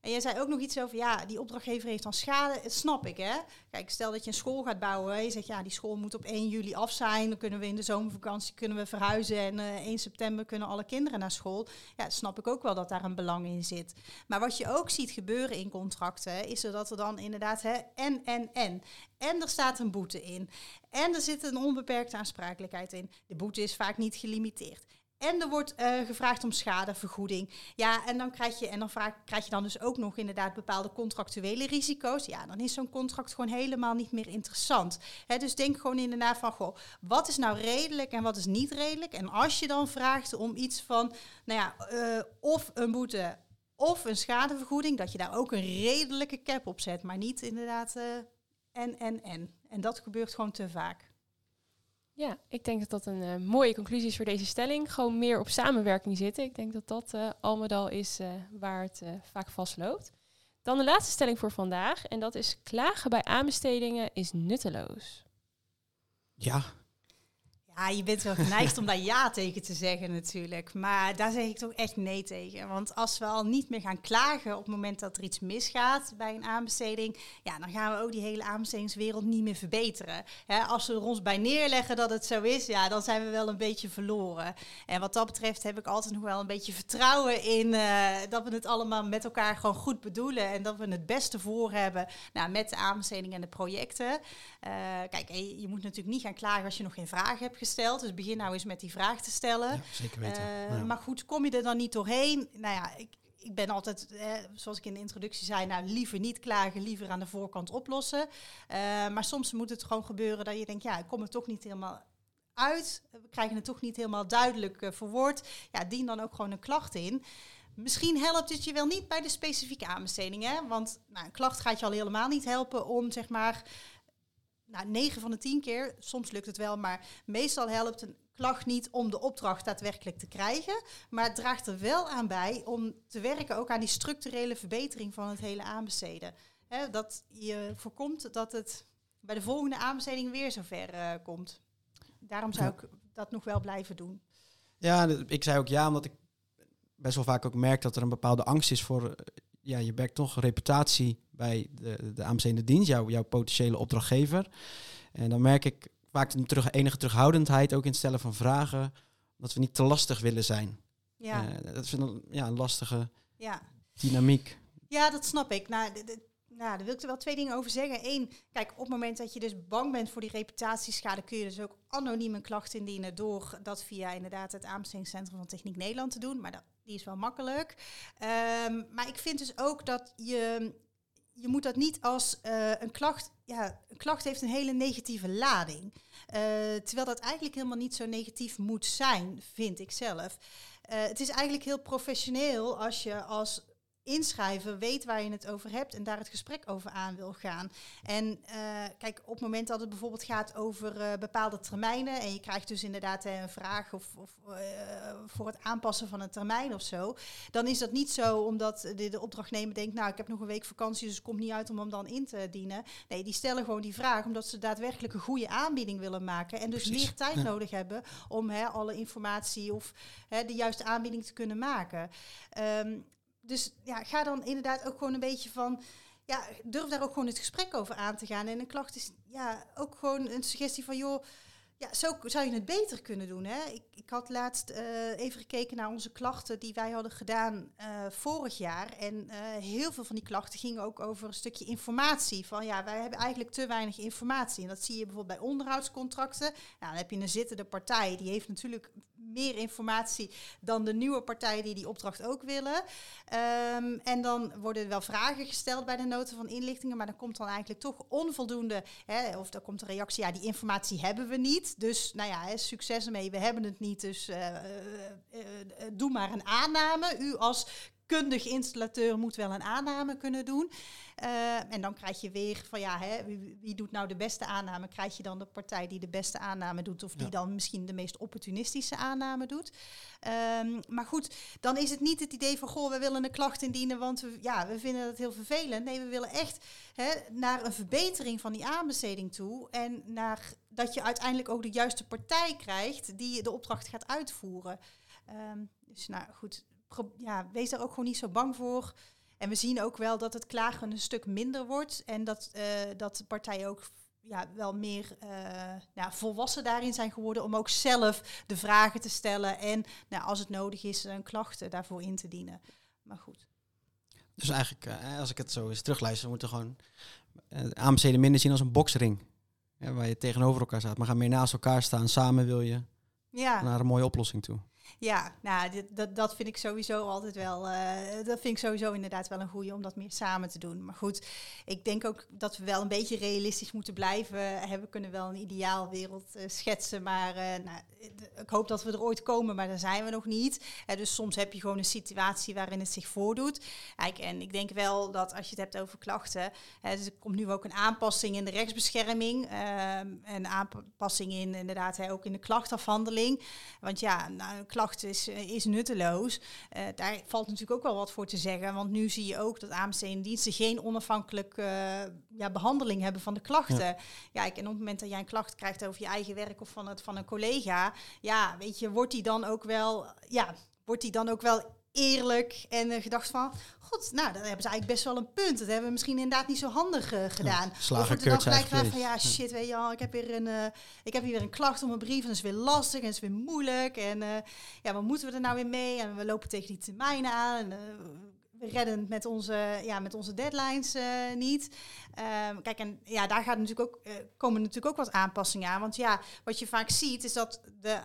En jij zei ook nog iets over, ja, die opdrachtgever heeft dan schade. Dat snap ik, hè. Kijk, stel dat je een school gaat bouwen. Je zegt, ja, die school moet op 1 juli af zijn. Dan kunnen we in de zomervakantie kunnen we verhuizen. En uh, eh, 1 september kunnen alle kinderen naar school. Ja, snap ik ook wel dat daar een belang in zit. Maar wat je ook ziet gebeuren in contracten... is dat er dan inderdaad, hè, en, en, en. En er staat een boete in. En er zit een onbeperkte aansprakelijkheid in. De boete is vaak niet gelimiteerd. En er wordt uh, gevraagd om schadevergoeding. Ja, en dan krijg je, en dan vraag, krijg je dan dus ook nog inderdaad bepaalde contractuele risico's. Ja, dan is zo'n contract gewoon helemaal niet meer interessant. Dus denk gewoon inderdaad van, goh, wat is nou redelijk en wat is niet redelijk? En als je dan vraagt om iets van, nou ja, uh, of een boete of een schadevergoeding, dat je daar ook een redelijke cap op zet, maar niet inderdaad uh, en, en, en. En dat gebeurt gewoon te vaak. Ja, ik denk dat dat een uh, mooie conclusie is voor deze stelling. Gewoon meer op samenwerking zitten. Ik denk dat dat uh, al met al is uh, waar het vaak vastloopt. Dan de laatste stelling voor vandaag. En dat is klagen bij aanbestedingen is nutteloos. Ja. Ja, je bent wel geneigd om daar ja tegen te zeggen natuurlijk. Maar daar zeg ik toch echt nee tegen. Want als we al niet meer gaan klagen op het moment dat er iets misgaat bij een aanbesteding, ja, dan gaan we ook die hele aanbestedingswereld niet meer verbeteren. als we er ons bij neerleggen dat het zo is, ja, dan zijn we wel een beetje verloren. En wat dat betreft heb ik altijd nog wel een beetje vertrouwen in uh, dat we het allemaal met elkaar gewoon goed bedoelen en dat we het beste voor hebben nou, met de aanbesteding en de projecten. Uh, kijk, je moet natuurlijk niet gaan klagen als je nog geen vragen hebt gesteld. Dus begin nou eens met die vraag te stellen. Ja, zeker weten. Uh, Maar goed, kom je er dan niet doorheen? Nou ja, ik, ik ben altijd, eh, zoals ik in de introductie zei, nou liever niet klagen, liever aan de voorkant oplossen. Uh, maar soms moet het gewoon gebeuren dat je denkt, ja, ik kom er toch niet helemaal uit. We krijgen het toch niet helemaal duidelijk verwoord. Ja, dien dan ook gewoon een klacht in. Misschien helpt het je wel niet bij de specifieke aanbesteding, hè? Want nou, een klacht gaat je al helemaal niet helpen om, zeg maar, nou, 9 van de 10 keer, soms lukt het wel, maar meestal helpt een klacht niet om de opdracht daadwerkelijk te krijgen, maar het draagt er wel aan bij om te werken ook aan die structurele verbetering van het hele aanbesteden. He, dat je voorkomt dat het bij de volgende aanbesteding weer zover uh, komt. Daarom zou ik dat nog wel blijven doen. Ja, ik zei ook ja, omdat ik best wel vaak ook merk dat er een bepaalde angst is voor eh, ja, je werkt toch reputatie bij de, de aanbestedende dienst, jouw, jouw potentiële opdrachtgever. En dan merk ik vaak een terug, enige terughoudendheid ook in het stellen van vragen, dat we niet te lastig willen zijn. Ja. Uh, dat is een, ja, een lastige ja. dynamiek. Ja, dat snap ik. Nou, nou, daar wil ik er wel twee dingen over zeggen. Eén, kijk, op het moment dat je dus bang bent voor die reputatieschade, kun je dus ook anoniem een klacht indienen door dat via inderdaad het aanbestedingscentrum van Techniek Nederland te doen. Maar dat, die is wel makkelijk. Um, maar ik vind dus ook dat je, je moet dat niet als uh, een klacht. Ja, een klacht heeft een hele negatieve lading. Uh, terwijl dat eigenlijk helemaal niet zo negatief moet zijn, vind ik zelf. Uh, het is eigenlijk heel professioneel als je als inschrijven, weet waar je het over hebt en daar het gesprek over aan wil gaan. En uh, kijk, op het moment dat het bijvoorbeeld gaat over uh, bepaalde termijnen en je krijgt dus inderdaad uh, een vraag of, of voor het aanpassen van een termijn of zo, dan is dat niet zo omdat de, de, opdrachtnemer denkt, nou ik heb nog een week vakantie, dus het komt niet uit om hem dan in te dienen. Nee, die stellen gewoon die vraag omdat ze daadwerkelijk een goede aanbieding willen maken en dus Precies. meer tijd nodig hebben om hè, alle informatie of hè, de juiste aanbieding te kunnen maken. Um, dus ja, ga dan inderdaad ook gewoon een beetje van. Ja, durf daar ook gewoon het gesprek over aan te gaan. En een klacht is ja, ook gewoon een suggestie van joh. Ja, zo zou je het beter kunnen doen. Hè? Ik, ik had laatst uh, even gekeken naar onze klachten die wij hadden gedaan uh, vorig jaar. En uh, heel veel van die klachten gingen ook over een stukje informatie. Van ja, wij hebben eigenlijk te weinig informatie. En dat zie je bijvoorbeeld bij onderhoudscontracten. Nou, dan heb je een zittende partij, die heeft natuurlijk meer informatie dan de nieuwe partijen die die opdracht ook willen. Um, en dan worden er wel vragen gesteld bij de noten van inlichtingen, maar dan komt dan eigenlijk toch onvoldoende, hè, of dan komt de reactie, ja, die informatie hebben we niet. Dus nou ja, succes ermee, we hebben het niet, dus uh, uh, uh, doe maar een aanname. U als kundig installateur moet wel een aanname kunnen doen. Uh, en dan krijg je weer van ja, hè, wie, wie, doet nou de beste aanname? Krijg je dan de partij die de beste aanname doet of die dan misschien de meest opportunistische aanname doet? Um, maar goed, dan is het niet het idee van goh, we willen een klacht indienen, want we, ja, we vinden dat heel vervelend. Nee, we willen echt hè, naar een verbetering van die aanbesteding toe en naar dat je uiteindelijk ook de juiste partij krijgt die de opdracht gaat uitvoeren. Um, dus nou goed, ja, wees daar ook gewoon niet zo bang voor. En we zien ook wel dat het klagen een stuk minder wordt. En dat, uh, dat partijen ook ja, wel meer uh, nou, volwassen daarin zijn geworden om ook zelf de vragen te stellen. En nou, als het nodig is, een klacht daarvoor in te dienen. Maar goed. Dus eigenlijk, uh, als ik het zo eens terugluister, moeten we gewoon uh, aanbesteden minder zien als een boksring. Ja, waar je tegenover elkaar staat. Maar ga meer naast elkaar staan. Samen wil je ja. naar een mooie oplossing toe. Ja, nou, dat, dat vind ik sowieso altijd wel. Uh, dat vind ik sowieso inderdaad wel een goede om dat meer samen te doen. Maar goed, ik denk ook dat we wel een beetje realistisch moeten blijven. We kunnen wel een ideaalwereld uh, schetsen, maar uh, nou, ik hoop dat we er ooit komen, maar daar zijn we nog niet. dus soms heb je gewoon een situatie waarin het zich voordoet. Kijk, en ik denk wel dat als je het hebt over klachten, dus er komt nu ook een aanpassing in de rechtsbescherming, ehm, een aanpassing in inderdaad ook in de klachtafhandeling. Want ja, nou, klacht is, eh, is nutteloos. Uh, daar valt natuurlijk ook wel wat voor te zeggen. Want nu zie je ook dat AMC-diensten geen onafhankelijke ja, behandeling hebben van de klachten. Ja. ja, en op het moment dat jij een klacht krijgt over je eigen werk of van, het, van een collega, ja, weet je, wordt die dan ook wel, ja, wordt die dan ook wel eerlijk en uh, gedacht van, god, nou, dan hebben ze eigenlijk best wel een punt. Dat hebben we misschien inderdaad niet zo handig uh, gedaan. Ja, of er dan gelijk van, ja, shit, weet je al, ik heb weer een, uh, ik heb hier weer een klacht op mijn brief en dat is weer lastig en het is weer moeilijk en ja, wat moeten we er nou weer mee? En we lopen tegen die termijnen aan. En, we redden met onze, ja, met onze deadlines niet. Um, kijk, en ja, daar gaat natuurlijk ook, komen natuurlijk ook wat aanpassingen aan. Want ja, wat je vaak ziet is dat de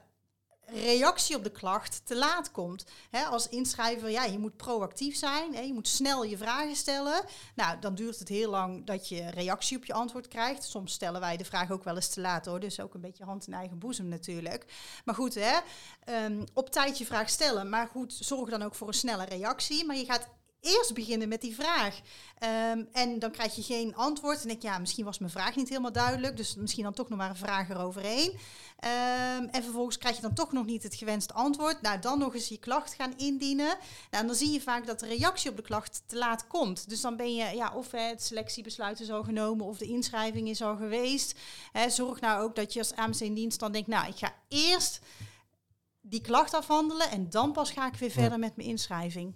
reactie op de klacht te laat komt. als inschrijver, ja, je moet proactief zijn. je moet snel je vragen stellen. Nou, dan duurt het heel lang dat je reactie op je antwoord krijgt. Soms stellen wij de vraag ook wel eens te laat hoor. Dus ook een beetje hand in eigen boezem natuurlijk. Maar goed, um, op tijd je vraag stellen. Maar goed, zorg dan ook voor een snelle reactie. Maar je gaat eerst beginnen met die vraag. Um, en dan krijg je geen antwoord. En denk je, ja, misschien was mijn vraag niet helemaal duidelijk. Dus misschien dan toch nog maar een vraag eroverheen. Um, en vervolgens krijg je dan toch nog niet het gewenste antwoord. Nou, dan nog eens je klacht gaan indienen. Nou, en dan zie je vaak dat de reactie op de klacht te laat komt. Dus dan ben je, ja, of het selectiebesluit is al genomen, of de inschrijving is al geweest. He, zorg nou ook dat je als AMC in dienst dan denkt, nou, ik ga eerst die klacht afhandelen en dan pas ga ik weer verder met mijn inschrijving.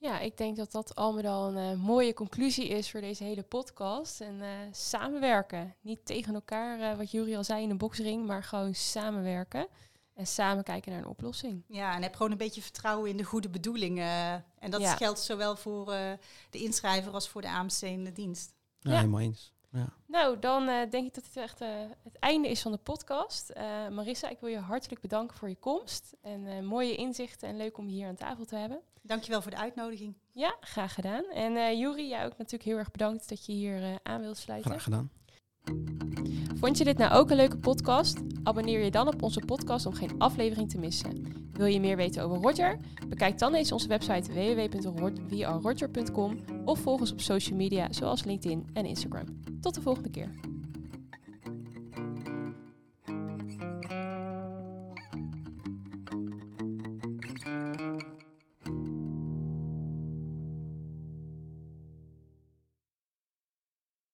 Ja, ik denk dat dat al met al een uh, mooie conclusie is voor deze hele podcast. En uh, samenwerken. Niet tegen elkaar, uh, wat Jury al zei in de boxring, maar gewoon samenwerken. En samen kijken naar een oplossing. Ja, en heb gewoon een beetje vertrouwen in de goede bedoelingen. En dat ja. geldt zowel voor de inschrijver als voor de AMC in de dienst. Ja, ja. helemaal eens. Ja. Nou, dan denk ik dat dit echt het einde is van de podcast. Marissa, ik wil je hartelijk bedanken voor je komst. En mooie inzichten en leuk om je hier aan tafel te hebben. Dankjewel voor de uitnodiging. Ja, graag gedaan. En uh, Juri, jij ook natuurlijk heel erg bedankt dat je hier uh, aan wilt sluiten. Graag gedaan. Vond je dit nou ook een leuke podcast? Abonneer je dan op onze podcast om geen aflevering te missen. Wil je meer weten over Roger? Bekijk dan eens onze website www.weareroger.com of volg ons op social media zoals LinkedIn en Instagram. Tot de volgende keer.